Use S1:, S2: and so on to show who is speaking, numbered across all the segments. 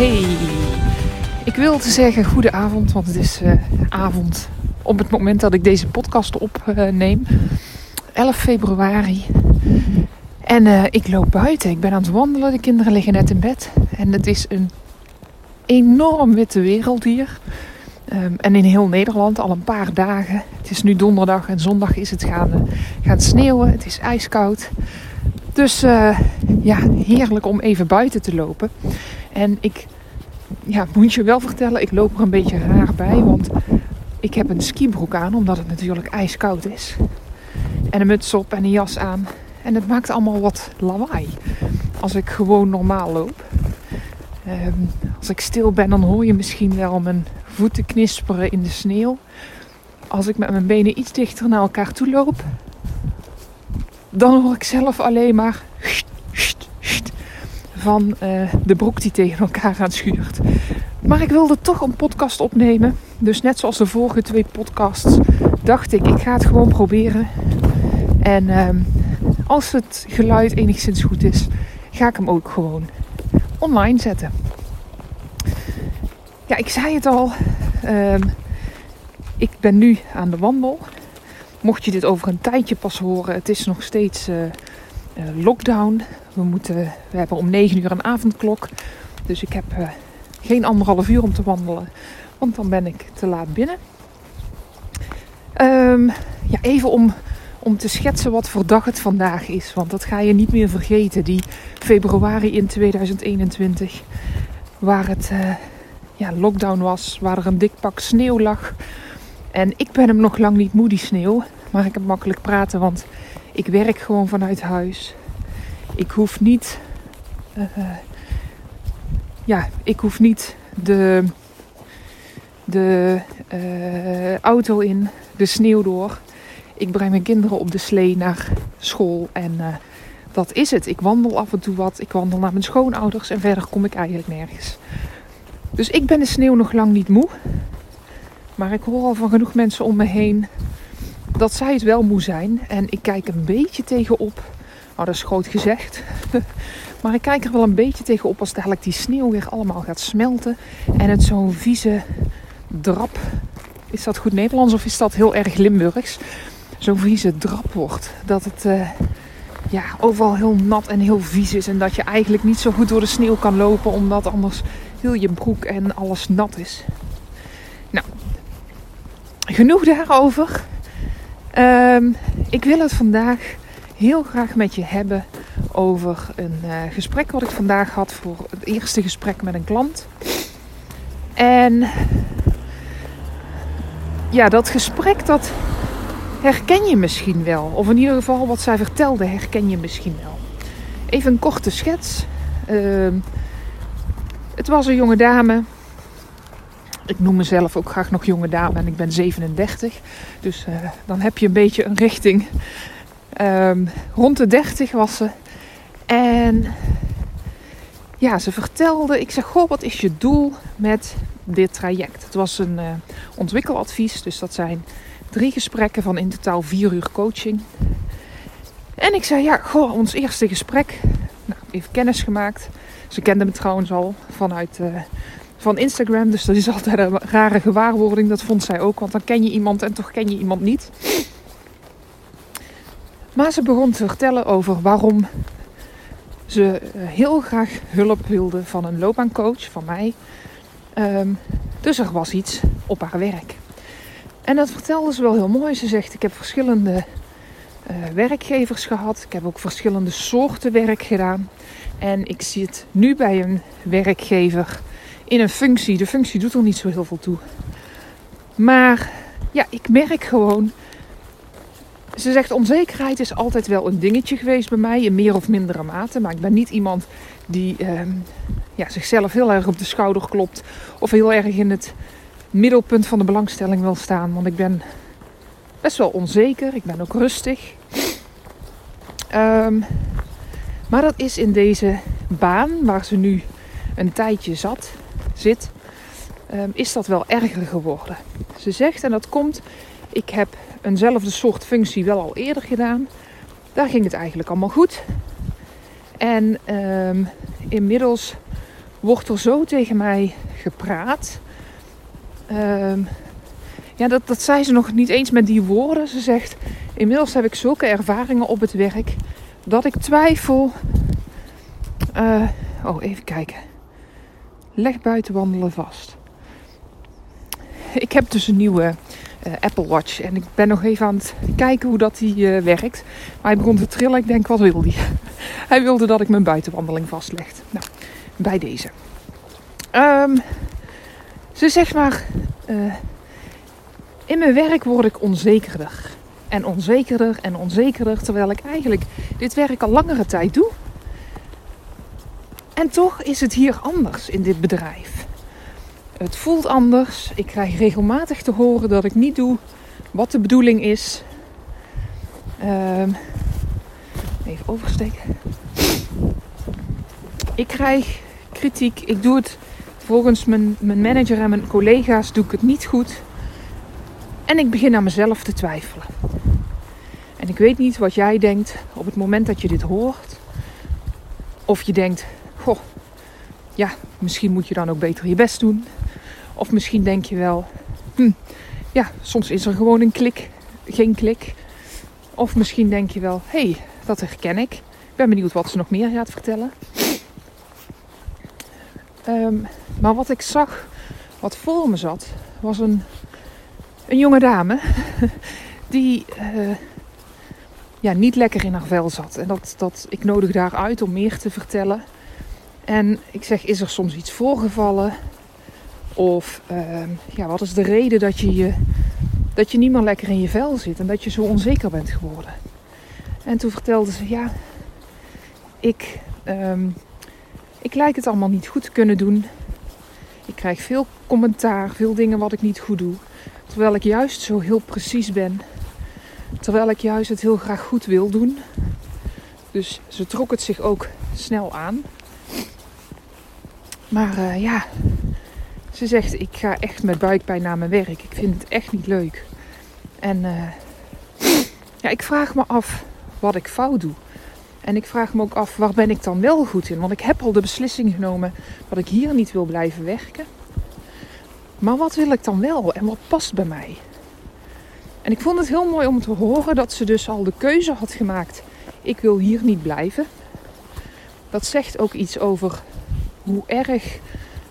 S1: Hey, ik wil te zeggen goede avond, want het is uh, avond op het moment dat ik deze podcast opneem. 11 februari. En uh, ik loop buiten. Ik ben aan het wandelen. De kinderen liggen net in bed. En het is een enorm witte wereld hier. Um, en in heel Nederland al een paar dagen. Het is nu donderdag en zondag is het gaan, uh, gaan sneeuwen. Het is ijskoud. Dus ja, heerlijk om even buiten te lopen. En ik ja, moet je wel vertellen, ik loop er een beetje raar bij. Want ik heb een skibroek aan, omdat het natuurlijk ijskoud is. En een muts op en een jas aan. En het maakt allemaal wat lawaai. Als ik gewoon normaal loop. Um, als ik stil ben, dan hoor je misschien wel mijn voeten knisperen in de sneeuw. Als ik met mijn benen iets dichter naar elkaar toe loop, dan hoor ik zelf alleen maar van uh, de broek die tegen elkaar aan schuurt. Maar ik wilde toch een podcast opnemen. Dus net zoals de vorige twee podcasts dacht ik, ik ga het gewoon proberen. En uh, als het geluid enigszins goed is, ga ik hem ook gewoon online zetten. Ja, ik zei het al. Uh, ik ben nu aan de wandel. Mocht je dit over een tijdje pas horen, het is nog steeds uh, lockdown. We, moeten, we hebben om 9 uur een avondklok. Dus ik heb uh, geen anderhalf uur om te wandelen. Want dan ben ik te laat binnen. Um, ja, even om, om te schetsen wat voor dag het vandaag is. Want dat ga je niet meer vergeten. Die februari in 2021. Waar het uh, ja, lockdown was. Waar er een dik pak sneeuw lag. En ik ben hem nog lang niet moe, die sneeuw. Maar ik heb makkelijk praten, want ik werk gewoon vanuit huis. Ik hoef niet. Uh, ja, ik hoef niet de, de uh, auto in, de sneeuw door. Ik breng mijn kinderen op de slee naar school en uh, dat is het. Ik wandel af en toe wat. Ik wandel naar mijn schoonouders en verder kom ik eigenlijk nergens. Dus ik ben de sneeuw nog lang niet moe. Maar ik hoor al van genoeg mensen om me heen dat zij het wel moe zijn. En ik kijk een beetje tegenop Oh, dat is groot gezegd. maar ik kijk er wel een beetje tegenop als dadelijk die sneeuw weer allemaal gaat smelten. En het zo'n vieze drap. Is dat goed Nederlands of is dat heel erg Limburgs? Zo'n vieze drap wordt. Dat het uh, ja, overal heel nat en heel vies is. En dat je eigenlijk niet zo goed door de sneeuw kan lopen. Omdat anders heel je broek en alles nat is. Nou, genoeg daarover. Um, ik wil het vandaag heel graag met je hebben over een uh, gesprek wat ik vandaag had voor het eerste gesprek met een klant. En ja, dat gesprek dat herken je misschien wel. Of in ieder geval wat zij vertelde herken je misschien wel. Even een korte schets. Uh, het was een jonge dame. Ik noem mezelf ook graag nog jonge dame en ik ben 37. Dus uh, dan heb je een beetje een richting Um, rond de 30 was ze. En ja, ze vertelde, ik zeg, goh, wat is je doel met dit traject? Het was een uh, ontwikkeladvies, dus dat zijn drie gesprekken van in totaal vier uur coaching. En ik zei, ja, goh, ons eerste gesprek. Nou, even kennis gemaakt. Ze kende me trouwens al vanuit uh, van Instagram, dus dat is altijd een rare gewaarwording. Dat vond zij ook, want dan ken je iemand en toch ken je iemand niet. Maar ze begon te vertellen over waarom ze eh, heel graag hulp wilde van een loopbaancoach, van mij. Um, dus er was iets op haar werk. En dat vertelde ze wel heel mooi. Ze zegt: Ik heb verschillende uh, werkgevers gehad. Ik heb ook verschillende soorten werk gedaan. En ik zit nu bij een werkgever in een functie. De functie doet er niet zo heel veel toe. Maar ja, ik merk gewoon ze zegt onzekerheid is altijd wel een dingetje geweest bij mij in meer of mindere mate. Maar ik ben niet iemand die, uh, ja, zichzelf heel erg op de schouder klopt. Of heel erg in het middelpunt van de belangstelling wil staan. Want ik ben best wel onzeker. Ik ben ook rustig. Ehm, maar dat is in deze baan waar ze nu een tijdje zat, zit, um, is dat wel erger geworden. Ze zegt, en dat komt, ik heb eenzelfde soort functie wel al eerder gedaan. Daar ging het eigenlijk allemaal goed. En um, inmiddels wordt er zo tegen mij gepraat. Um, ja, dat, dat zei ze nog niet eens met die woorden. Ze zegt: Inmiddels heb ik zulke ervaringen op het werk dat ik twijfel. Uh, oh, even kijken. Leg buiten wandelen vast. Ik heb dus een nieuwe uh, Apple Watch en ik ben nog even aan het kijken hoe dat die uh, werkt. Maar hij begon te trillen. Ik denk, wat wil hij? hij wilde dat ik mijn buitenwandeling vastleg. Nou, bij deze. Um, ze zegt maar, uh, in mijn werk word ik onzekerder. En onzekerder en onzekerder, terwijl ik eigenlijk dit werk al langere tijd doe. En toch is het hier anders in dit bedrijf. Het voelt anders. Ik krijg regelmatig te horen dat ik niet doe wat de bedoeling is. Um, even oversteken. Ik krijg kritiek. Ik doe het volgens mijn, mijn manager en mijn collega's doe ik het niet goed. En ik begin aan mezelf te twijfelen. En ik weet niet wat jij denkt op het moment dat je dit hoort. Of je denkt, goh, ja, misschien moet je dan ook beter je best doen. Of misschien denk je wel, hm, ja, soms is er gewoon een klik, geen klik. Of misschien denk je wel, hé, hey, dat herken ik. Ik ben benieuwd wat ze nog meer gaat vertellen. Um, maar wat ik zag, wat voor me zat, was een, een jonge dame die uh, ja, niet lekker in haar vel zat. En dat, dat, ik nodig daar uit om meer te vertellen. En ik zeg, is er soms iets voorgevallen? Of uh, ja, wat is de reden dat je, je, dat je niet meer lekker in je vel zit en dat je zo onzeker bent geworden? En toen vertelde ze, ja, ik, um, ik lijk het allemaal niet goed te kunnen doen. Ik krijg veel commentaar, veel dingen wat ik niet goed doe. Terwijl ik juist zo heel precies ben. Terwijl ik juist het heel graag goed wil doen. Dus ze trok het zich ook snel aan. Maar uh, ja, ze zegt: Ik ga echt met buikpijn naar mijn werk. Ik vind het echt niet leuk. En uh, ja, ik vraag me af wat ik fout doe. En ik vraag me ook af, waar ben ik dan wel goed in? Want ik heb al de beslissing genomen dat ik hier niet wil blijven werken. Maar wat wil ik dan wel en wat past bij mij? En ik vond het heel mooi om te horen dat ze dus al de keuze had gemaakt. Ik wil hier niet blijven. Dat zegt ook iets over hoe erg,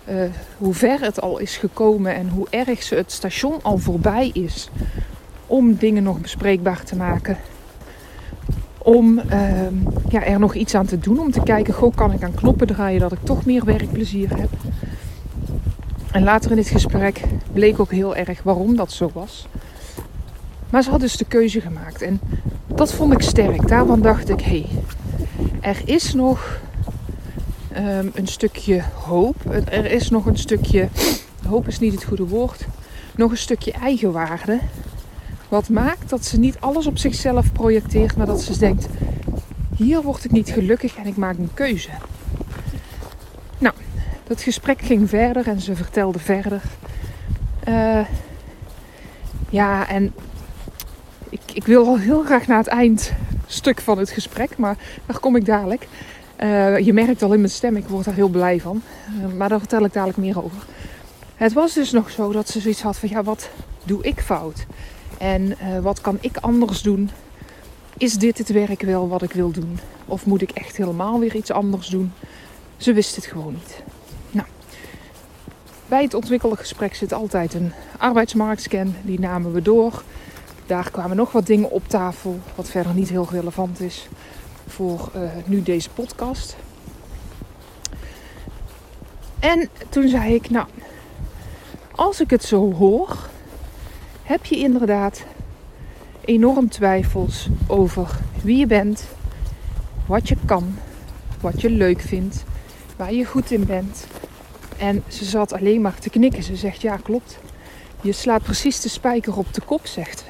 S1: uh, hoe ver het al is gekomen en hoe erg ze het station al voorbij is om dingen nog bespreekbaar te maken om uh, ja, er nog iets aan te doen. Om te kijken, goh, kan ik aan knoppen draaien dat ik toch meer werkplezier heb. En later in dit gesprek bleek ook heel erg waarom dat zo was. Maar ze had dus de keuze gemaakt. En dat vond ik sterk. Daarvan dacht ik, hé, hey, er is nog um, een stukje hoop. Er is nog een stukje, hoop is niet het goede woord, nog een stukje eigenwaarde wat maakt dat ze niet alles op zichzelf projecteert, maar dat ze denkt: hier word ik niet gelukkig en ik maak een keuze. Nou, dat gesprek ging verder en ze vertelde verder. Uh, ja, en ik, ik, wil al heel graag naar het eindstuk van het gesprek, maar daar kom ik dadelijk. Uh, je merkt al in mijn stem, ik word daar heel blij van. Uh, maar daar vertel ik dadelijk meer over. Het was dus nog zo dat ze zoiets had van, ja, wat doe ik fout? En uh, wat kan ik anders doen? Is dit het werk wel wat ik wil doen? Of moet ik echt helemaal weer iets anders doen? Ze wist het gewoon niet. Nou, bij het ontwikkelde gesprek zit altijd een arbeidsmarktscan. Die namen we door. Daar kwamen nog wat dingen op tafel, wat verder niet heel relevant is voor uh, nu deze podcast. En toen zei ik, nou, als ik het zo hoor, heb je inderdaad enorm twijfels over wie je bent, wat je kan, wat je leuk vindt, waar je goed in bent. En ze zat alleen maar te knikken. Ze zegt, ja klopt. Je slaat precies de spijker op de kop, zegt ze.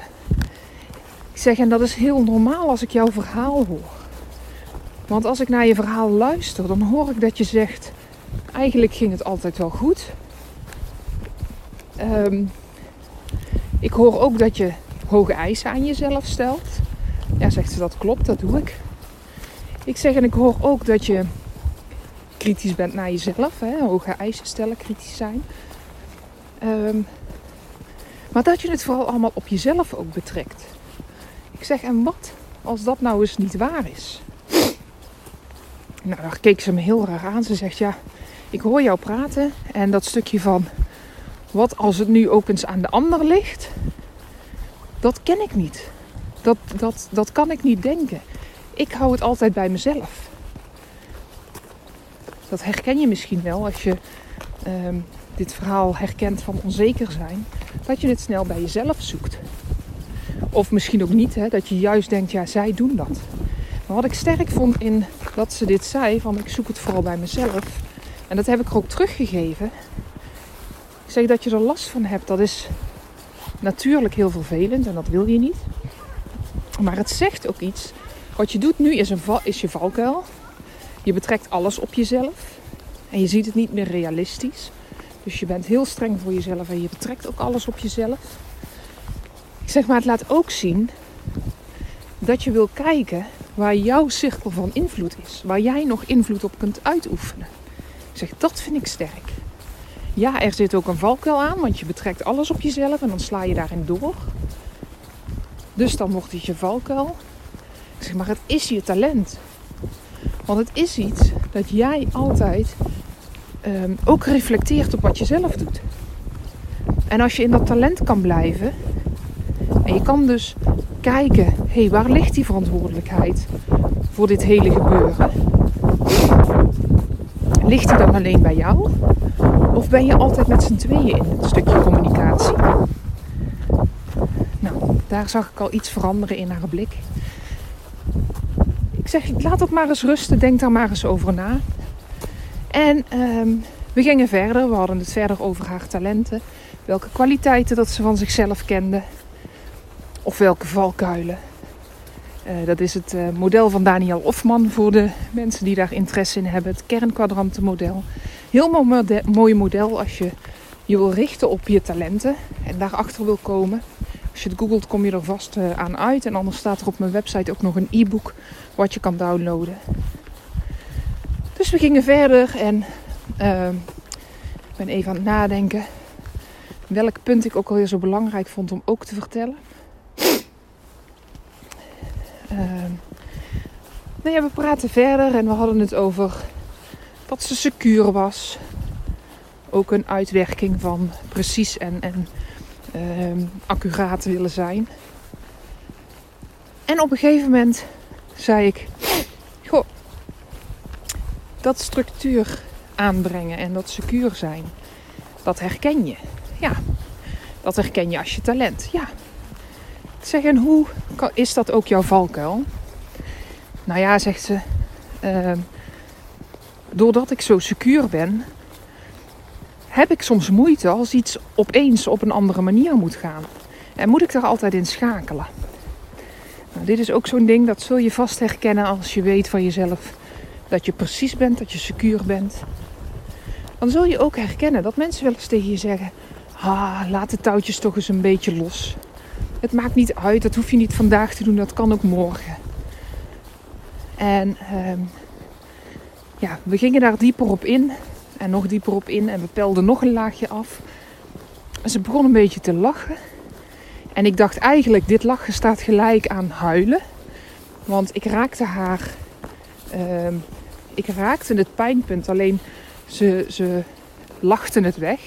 S1: Ik zeg, en dat is heel normaal als ik jouw verhaal hoor. Want als ik naar je verhaal luister, dan hoor ik dat je zegt, eigenlijk ging het altijd wel goed. Ehm, ik hoor ook dat je hoge eisen aan jezelf stelt. Ja, zegt ze, dat klopt, dat doe ik. Ik zeg, en ik hoor ook dat je kritisch bent naar jezelf. Hè? Hoge eisen stellen, kritisch zijn. Ehm, maar dat je het vooral allemaal op jezelf ook betrekt. Ik zeg, en wat als dat nou eens niet waar is? Nou, dan keek ze me heel raar aan. Ze zegt, ja, ik hoor jou praten. En dat stukje van, wat als het nu ook eens aan de ander ligt? Dat ken ik niet. Dat, dat, dat kan ik niet denken. Ik hou het altijd bij mezelf. Dat herken je misschien wel als je ehm, dit verhaal herkent van onzeker zijn. Dat je het snel bij jezelf zoekt. Of misschien ook niet, hè, dat je juist denkt, ja, zij doen dat. Maar wat ik sterk vond in dat ze dit zei, van ik zoek het vooral bij mezelf. En dat heb ik er ook teruggegeven. Ik zeg dat je er last van hebt, dat is natuurlijk heel vervelend en dat wil je niet. Maar het zegt ook iets. Wat je doet nu is, een is je valkuil. Je betrekt alles op jezelf. En je ziet het niet meer realistisch. Dus je bent heel streng voor jezelf en je betrekt ook alles op jezelf. Ik zeg maar, het laat ook zien dat je wil kijken waar jouw cirkel van invloed is. Waar jij nog invloed op kunt uitoefenen. Ik zeg, dat vind ik sterk. Ja, er zit ook een valkuil aan, want je betrekt alles op jezelf en dan sla je daarin door. Dus dan wordt het je valkuil. Ik zeg maar, het is je talent. Want het is iets dat jij altijd um, ook reflecteert op wat je zelf doet. En als je in dat talent kan blijven, en je kan dus kijken, hey, waar ligt die verantwoordelijkheid voor dit hele gebeuren? Ligt die dan alleen bij jou? Of ben je altijd met z'n tweeën in het stukje communicatie? Nou, daar zag ik al iets veranderen in haar blik. Ik zeg, laat het maar eens rusten, denk daar maar eens over na. En ehm, we gingen verder, we hadden het verder over haar talenten. Welke kwaliteiten dat ze van zichzelf kende. Of welke valkuilen. Uh, dat is het uh, model van Daniel Ofman voor de mensen die daar interesse in hebben. Het kernkwadrantenmodel. Heel mooi model als je je wil richten op je talenten en daarachter wil komen. Als je het googelt kom je er vast uh, aan uit. En anders staat er op mijn website ook nog een e-book wat je kan downloaden. Dus we gingen verder en ik ben even aan het nadenken welk punt ik ook alweer zo belangrijk vond om ook te vertellen. Uh, nou ja, we praten verder en we hadden het over dat ze secuur was. Ook een uitwerking van precies en, en uh, accuraat willen zijn. En op een gegeven moment zei ik: Goh, dat structuur aanbrengen en dat secuur zijn, dat herken je. Ja, dat herken je als je talent. Ja, Zeg, en hoe is dat ook jouw valkuil? Nou ja, zegt ze, uh, doordat ik zo secuur ben, heb ik soms moeite als iets opeens op een andere manier moet gaan. En moet ik daar altijd in schakelen. Nou, dit is ook zo'n ding, dat zul je vast herkennen als je weet van jezelf dat je precies bent, dat je secuur bent. Dan zul je ook herkennen dat mensen wel eens tegen je zeggen: ah, laat de touwtjes toch eens een beetje los. Het maakt niet uit, dat hoef je niet vandaag te doen, dat kan ook morgen. En ehm, ja, we gingen daar dieper op in en nog dieper op in en we pelden nog een laagje af. Ze begon een beetje te lachen. En ik dacht eigenlijk, dit lachen staat gelijk aan huilen. Want ik raakte haar, uh, ik raakte het pijnpunt, alleen ze, ze lachten het weg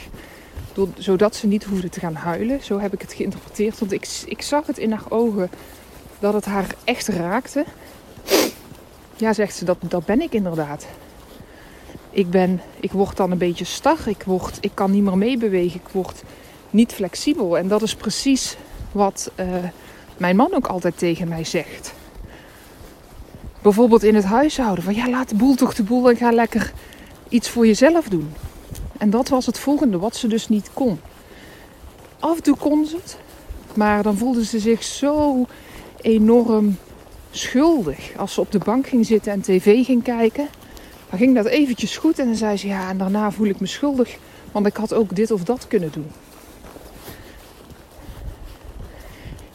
S1: zodat ze niet hoefde te gaan huilen. Zo heb ik het geïnterpreteerd. Want ik, ik zag het in haar ogen dat het haar echt raakte. Ja, zegt ze, dat, dat ben ik inderdaad. Ik, ben, ik word dan een beetje star. Ik, word, ik kan niet meer meebewegen. Ik word niet flexibel. En dat is precies wat uh, mijn man ook altijd tegen mij zegt. Bijvoorbeeld in het huishouden. Van ja, laat de boel toch de boel en ga lekker iets voor jezelf doen. En dat was het volgende, wat ze dus niet kon. Af en toe kon ze het, maar dan voelde ze zich zo enorm schuldig. Als ze op de bank ging zitten en tv ging kijken, dan ging dat eventjes goed. En dan zei ze, ja, en daarna voel ik me schuldig, want ik had ook dit of dat kunnen doen.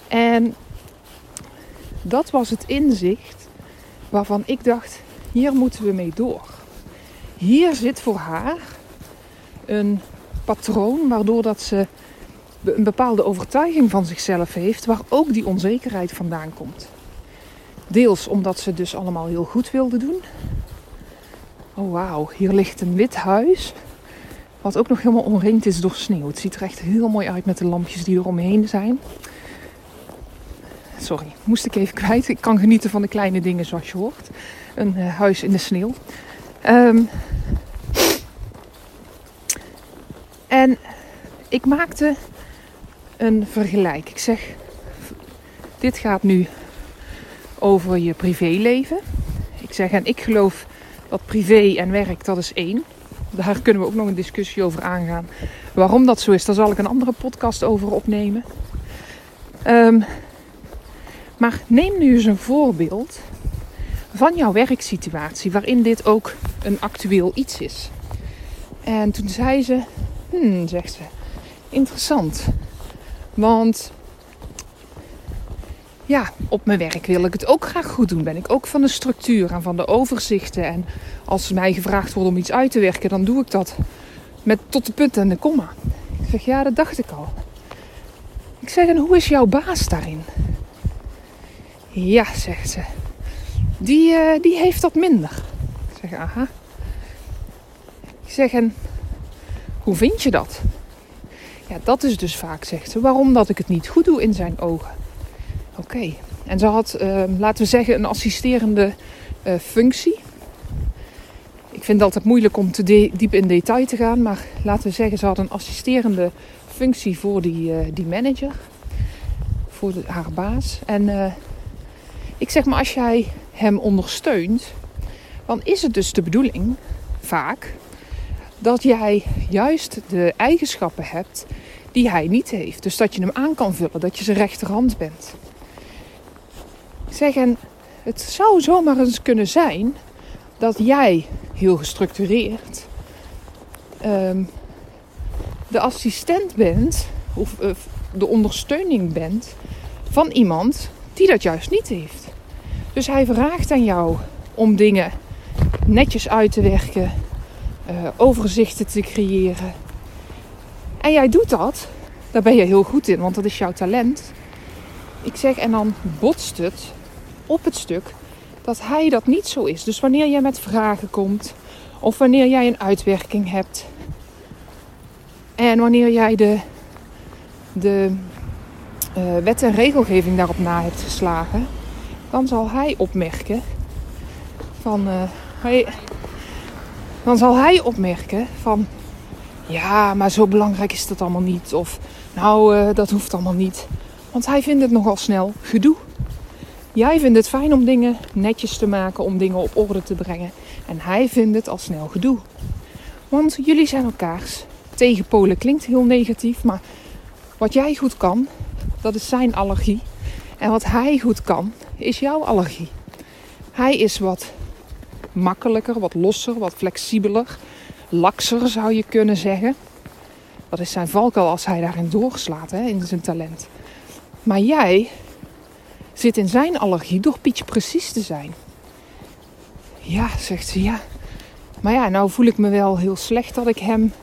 S1: En dat was het inzicht waarvan ik dacht, hier moeten we mee door. Hier zit voor haar een patroon waardoor dat ze een bepaalde overtuiging van zichzelf heeft, waar ook die onzekerheid vandaan komt. Deels omdat ze dus allemaal heel goed wilde doen. Oh wauw, hier ligt een wit huis. Wat ook nog helemaal omringd is door sneeuw. Het ziet er echt heel mooi uit met de lampjes die er omheen zijn. Sorry, moest ik even kwijt. Ik kan genieten van de kleine dingen zoals je hoort. Een uh, huis in de sneeuw. Um, en ik maakte een vergelijk. Ik zeg, dit gaat nu over je privéleven. Ik zeg, en ik geloof dat privé en werk, dat is één. Daar kunnen we ook nog een discussie over aangaan. Waarom dat zo is, daar zal ik een andere podcast over opnemen. Um, maar neem nu eens een voorbeeld van jouw werksituatie waarin dit ook een actueel iets is. En toen zei ze, hmm, zegt ze, interessant. Want ja, op mijn werk wil ik het ook graag goed doen. Ben ik ook van de structuur en van de overzichten. En als mij gevraagd wordt om iets uit te werken, dan doe ik dat met tot de punt en de komma. Ik zeg, ja, dat dacht ik al. Ik zeg, en hoe is jouw baas daarin? Ja, zegt ze. Die, uh, die heeft dat minder. Ik zeg, aha. Ik zeg, en hoe vind je dat? Ja, dat is dus vaak, zegt ze, waarom dat ik het niet goed doe in zijn ogen. Oké. En ze had, uh, laten we zeggen, een assisterende uh, functie. Ik vind het altijd moeilijk om te diep in detail te gaan, maar laten we zeggen, ze had een assisterende functie voor die, uh, die manager, voor haar baas. En ik zeg maar, als jij hem ondersteunt, dan is het dus de bedoeling, vaak, dat jij juist de eigenschappen hebt die hij niet heeft. Dus dat je hem aan kan vullen, dat je zijn rechterhand bent. Zeg, en het zou zomaar eens kunnen zijn dat jij heel gestructureerd um, de assistent bent, of uh, de ondersteuning bent van iemand die dat juist niet heeft. Dus hij vraagt aan jou om dingen netjes uit te werken, uh, overzichten te creëren. En jij doet dat, daar ben je heel goed in, want dat is jouw talent. Ik zeg, en dan botst het op het stuk dat hij dat niet zo is. Dus wanneer jij met vragen komt, of wanneer jij een uitwerking hebt, en wanneer jij de, de uh, wet en regelgeving daarop na hebt geslagen, dan zal hij opmerken van. Uh, hij, dan zal hij opmerken van. Ja, maar zo belangrijk is dat allemaal niet. Of nou, uh, dat hoeft allemaal niet. Want hij vindt het nogal snel gedoe. Jij vindt het fijn om dingen netjes te maken, om dingen op orde te brengen. En hij vindt het al snel gedoe. Want jullie zijn elkaars tegenpolen. Klinkt heel negatief, maar wat jij goed kan, dat is zijn allergie. En wat hij goed kan, is jouw allergie. Hij is wat makkelijker, wat losser, wat flexibeler, lakser zou je kunnen zeggen. Dat is zijn valkuil als hij daarin doorslaat, hè, in zijn talent. Maar jij zit in zijn allergie door Pietje precies te zijn. Ja, zegt ze, ja. Maar ja, nou voel ik me wel heel slecht dat ik hem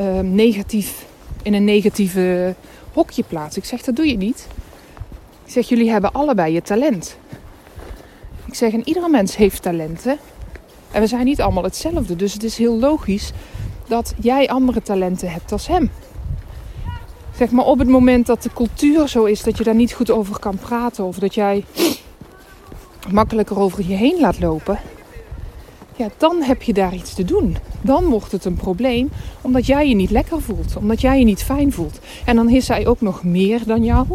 S1: uh, negatief in een negatieve hokje plaats. Ik zeg, dat doe je niet. Ik zeg, jullie hebben allebei je talent. Ik zeg, en iedere mens heeft talenten. En we zijn niet allemaal hetzelfde. Dus het is heel logisch dat jij andere talenten hebt als hem. Zeg maar op het moment dat de cultuur zo is dat je daar niet goed over kan praten. Of dat jij makkelijker over je heen laat lopen. Ja, dan heb je daar iets te doen. Dan wordt het een probleem omdat jij je niet lekker voelt. Omdat jij je niet fijn voelt. En dan is hij ook nog meer dan jou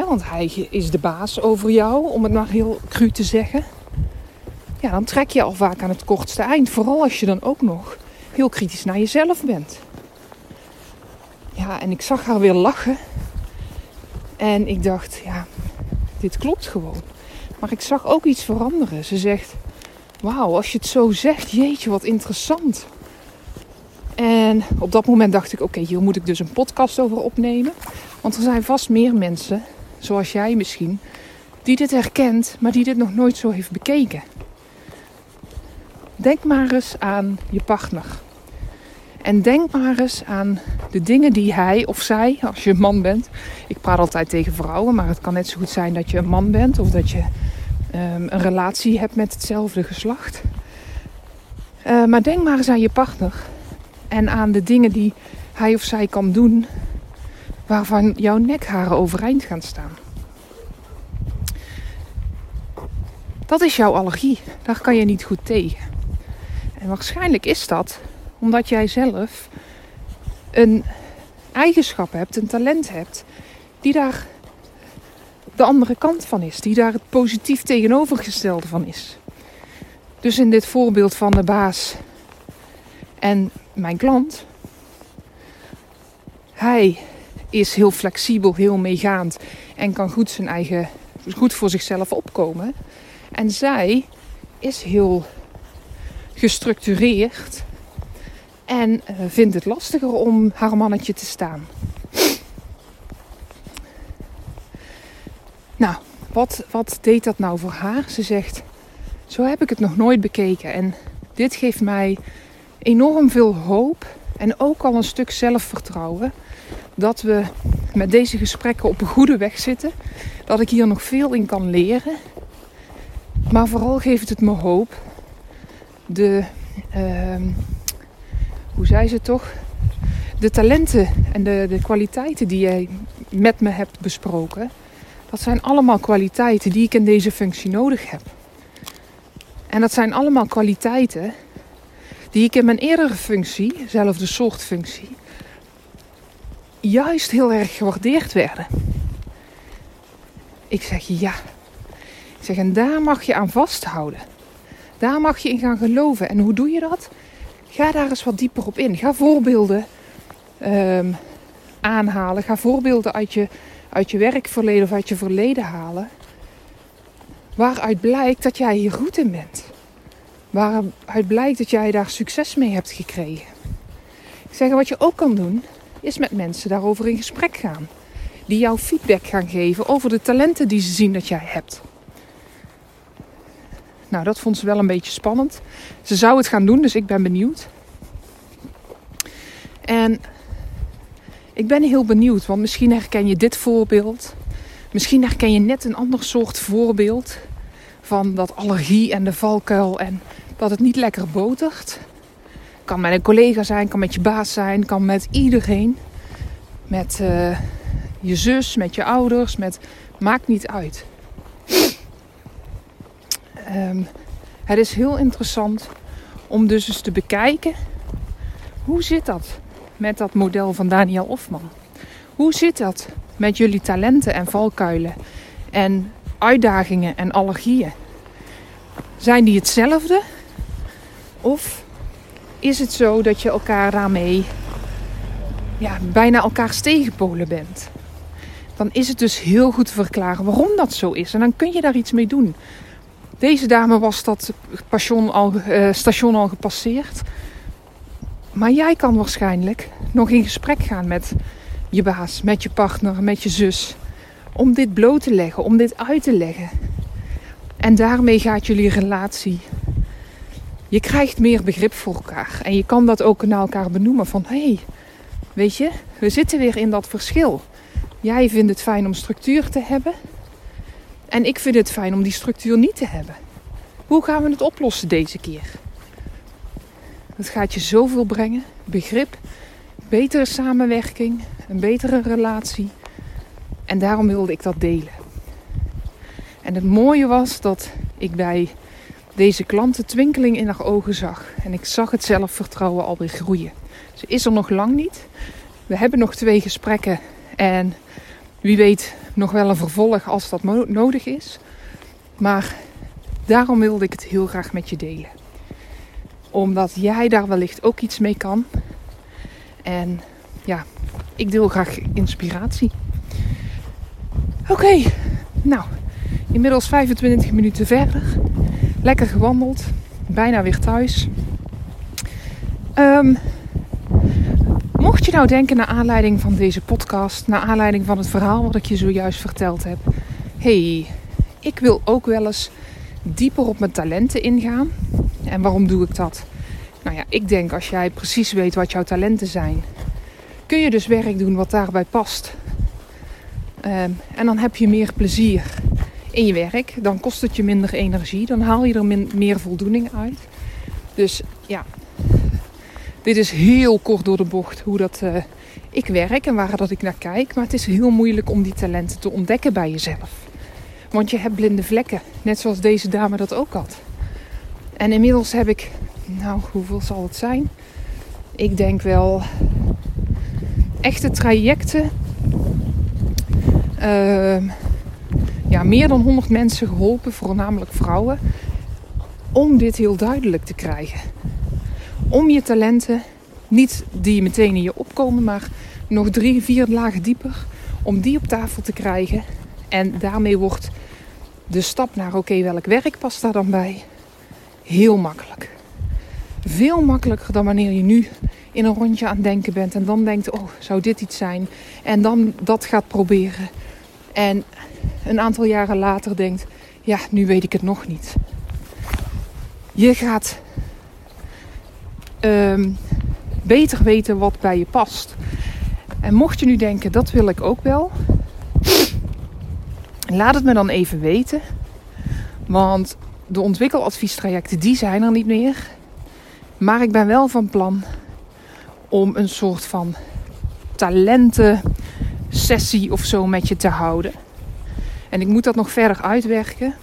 S1: want hij is de baas over jou, om het maar heel cru te zeggen. Ja, dan trek je al vaak aan het kortste eind. Vooral als je dan ook nog heel kritisch naar jezelf bent. Ja, en ik zag haar weer lachen. En ik dacht, ja, dit klopt gewoon. Maar ik zag ook iets veranderen. Ze zegt, wauw, als je het zo zegt, jeetje, wat interessant. En op dat moment dacht ik, oké, hier moet ik dus een podcast over opnemen. Want er zijn vast meer mensen, zoals jij misschien, die dit herkent, maar die dit nog nooit zo heeft bekeken. Denk maar eens aan je partner. En denk maar eens aan de dingen die hij of zij, als je een man bent. Ik praat altijd tegen vrouwen, maar het kan net zo goed zijn dat je een man bent of dat je um, een relatie hebt met hetzelfde geslacht. Uh, maar denk maar eens aan je partner en aan de dingen die hij of zij kan doen waarvan jouw nekharen overeind gaan staan. Dat is jouw allergie. Daar kan je niet goed tegen. En waarschijnlijk is dat omdat jij zelf een eigenschap hebt, een talent hebt, die daar de andere kant van is, die daar het positief tegenovergestelde van is. Dus in dit voorbeeld van de baas en mijn klant, hij is heel flexibel, heel meegaand en kan goed zijn eigen, goed voor zichzelf opkomen. En zij is heel gestructureerd en uh, vindt het lastiger om haar mannetje te staan. Nou, wat, wat deed dat nou voor haar? Ze zegt: Zo heb ik het nog nooit bekeken. En dit geeft mij enorm veel hoop en ook al een stuk zelfvertrouwen dat we met deze gesprekken op een goede weg zitten. Dat ik hier nog veel in kan leren. Maar vooral geeft het me hoop. De, uh, hoe zei ze toch? De talenten en de, de kwaliteiten die jij met me hebt besproken. Dat zijn allemaal kwaliteiten die ik in deze functie nodig heb. En dat zijn allemaal kwaliteiten die ik in mijn eerdere functie, zelfde soort functie, juist heel erg gewaardeerd werden. Ik zeg ja. Ik zeg, en daar mag je aan vasthouden. Daar mag je in gaan geloven. En hoe doe je dat? Ga daar eens wat dieper op in. Ga voorbeelden um, aanhalen. Ga voorbeelden uit je, uit je werkverleden of uit je verleden halen. Waaruit blijkt dat jij hier goed in bent. Waaruit blijkt dat jij daar succes mee hebt gekregen. Ik zeg, wat je ook kan doen, is met mensen daarover in gesprek gaan. Die jou feedback gaan geven over de talenten die ze zien dat jij hebt. Nou, dat vond ze wel een beetje spannend. Ze zou het gaan doen, dus ik ben benieuwd. En ik ben heel benieuwd, want misschien herken je dit voorbeeld. Misschien herken je net een ander soort voorbeeld van dat allergie en de valkuil en dat het niet lekker botert. Kan met een collega zijn, kan met je baas zijn, kan met iedereen. Met uh, je zus, met je ouders, met maakt niet uit. Um, het is heel interessant om dus eens te bekijken hoe zit dat met dat model van Daniel Hofman? Hoe zit dat met jullie talenten en valkuilen en uitdagingen en allergieën? Zijn die hetzelfde? Of is het zo dat je elkaar daarmee ja, bijna elkaars tegenpolen bent? Dan is het dus heel goed te verklaren waarom dat zo is. En dan kun je daar iets mee doen. Deze dame was dat station al, uh, station al gepasseerd. Maar jij kan waarschijnlijk nog in gesprek gaan met je baas, met je partner, met je zus. Om dit bloot te leggen, om dit uit te leggen. En daarmee gaat jullie relatie. Je krijgt meer begrip voor elkaar. En je kan dat ook naar elkaar benoemen. Van hé, hey, weet je, we zitten weer in dat verschil. Jij vindt het fijn om structuur te hebben. En ik vind het fijn om die structuur niet te hebben. Hoe gaan we het oplossen deze keer? Het gaat je zoveel brengen. Begrip, betere samenwerking, een betere relatie. En daarom wilde ik dat delen. En het mooie was dat ik bij deze klanten twinkeling in haar ogen zag. En ik zag het zelfvertrouwen alweer groeien. Ze is er nog lang niet. We hebben nog twee gesprekken. En wie weet nog wel een vervolg als dat nodig is. Maar Daarom wilde ik het heel graag met je delen. Omdat jij daar wellicht ook iets mee kan. En ja, ik deel graag inspiratie. Oké, nou, inmiddels 25 minuten verder. Lekker gewandeld. Bijna weer thuis. Um, mocht je nou denken naar aanleiding van deze podcast, naar aanleiding van het verhaal wat ik je zojuist verteld heb. hey, ik wil ook wel eens dieper op mijn talenten ingaan. En waarom doe ik dat? Nou ja, ik denk als jij precies weet wat jouw talenten zijn, kun je dus werk doen wat daarbij past. Um, en dan heb je meer plezier in je werk. Dan kost het je minder energie. Dan haal je er meer voldoening uit. Dus ja, dit is heel kort door de bocht hoe dat uh, ik werk en waar dat ik naar kijk. Maar het is heel moeilijk om die talenten te ontdekken bij jezelf. Want je hebt blinde vlekken, net zoals deze dame dat ook had. En inmiddels heb ik, nou, hoeveel zal het zijn? Ik denk wel echte trajecten. Uh, ja, meer dan 100 mensen geholpen, voornamelijk vrouwen, om dit heel duidelijk te krijgen. Om je talenten, niet die meteen in je opkomen, maar nog drie, vier lagen dieper, om die op tafel te krijgen. En daarmee wordt de stap naar oké, welk werk past daar dan bij? Heel makkelijk. Veel makkelijker dan wanneer je nu in een rondje aan het denken bent en dan denkt, oh, zou dit iets zijn? En dan dat gaat proberen. En een aantal jaren later denkt, ja, nu weet ik het nog niet. Je gaat um, beter weten wat bij je past. En mocht je nu denken, dat wil ik ook wel, laat het me dan even weten. Want de ontwikkeladviestrajecten, die zijn er niet meer. Maar ik ben wel van plan om een soort van talenten sessie of zo met je te houden. En ik moet dat nog verder uitwerken.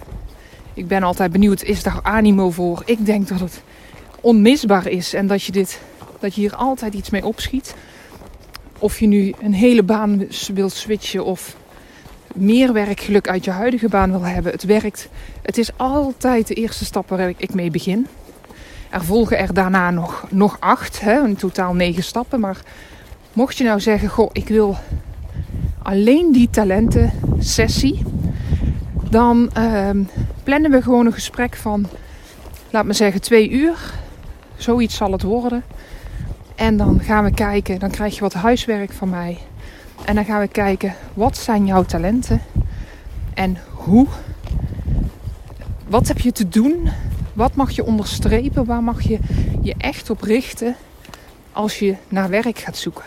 S1: Ik ben altijd benieuwd, is daar animo voor? Ik denk dat het onmisbaar is en dat je, dit, dat je hier altijd iets mee opschiet. Of je nu een hele baan wilt switchen of meer werkgeluk uit je huidige baan wil hebben. Het werkt. Het is altijd de eerste stap waar ik mee begin. Er volgen er daarna nog, nog acht, hè, in totaal negen stappen. Maar mocht je nou zeggen, goh, ik wil alleen die talenten sessie dan uh, plannen we gewoon een gesprek van, laat me zeggen, twee uur. Zoiets zal het worden. En dan gaan we kijken, dan krijg je wat huiswerk van mij. En dan gaan we kijken, wat zijn jouw talenten? En hoe? Wat heb je te doen? Wat mag je onderstrepen? Waar mag je je echt op richten als je naar werk gaat zoeken?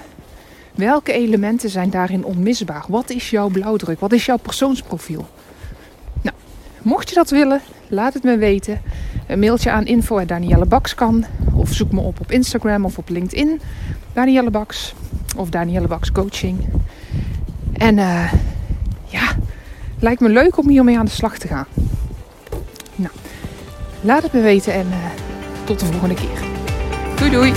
S1: Welke elementen zijn daarin onmisbaar? Wat is jouw blauwdruk? Wat is jouw persoonsprofiel? Mocht je dat willen, laat het me weten. Een mailtje aan info Danielle Baks kan. Of zoek me op op Instagram of op LinkedIn. Danielle Baks. Of Danielle Baks Coaching. En uh, ja, lijkt me leuk om hiermee aan de slag te gaan. Nou, laat het me weten en uh, tot de volgende keer. Doei doei!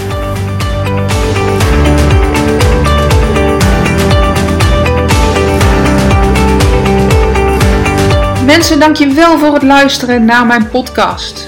S1: Mensen, dankjewel voor het luisteren naar mijn podcast.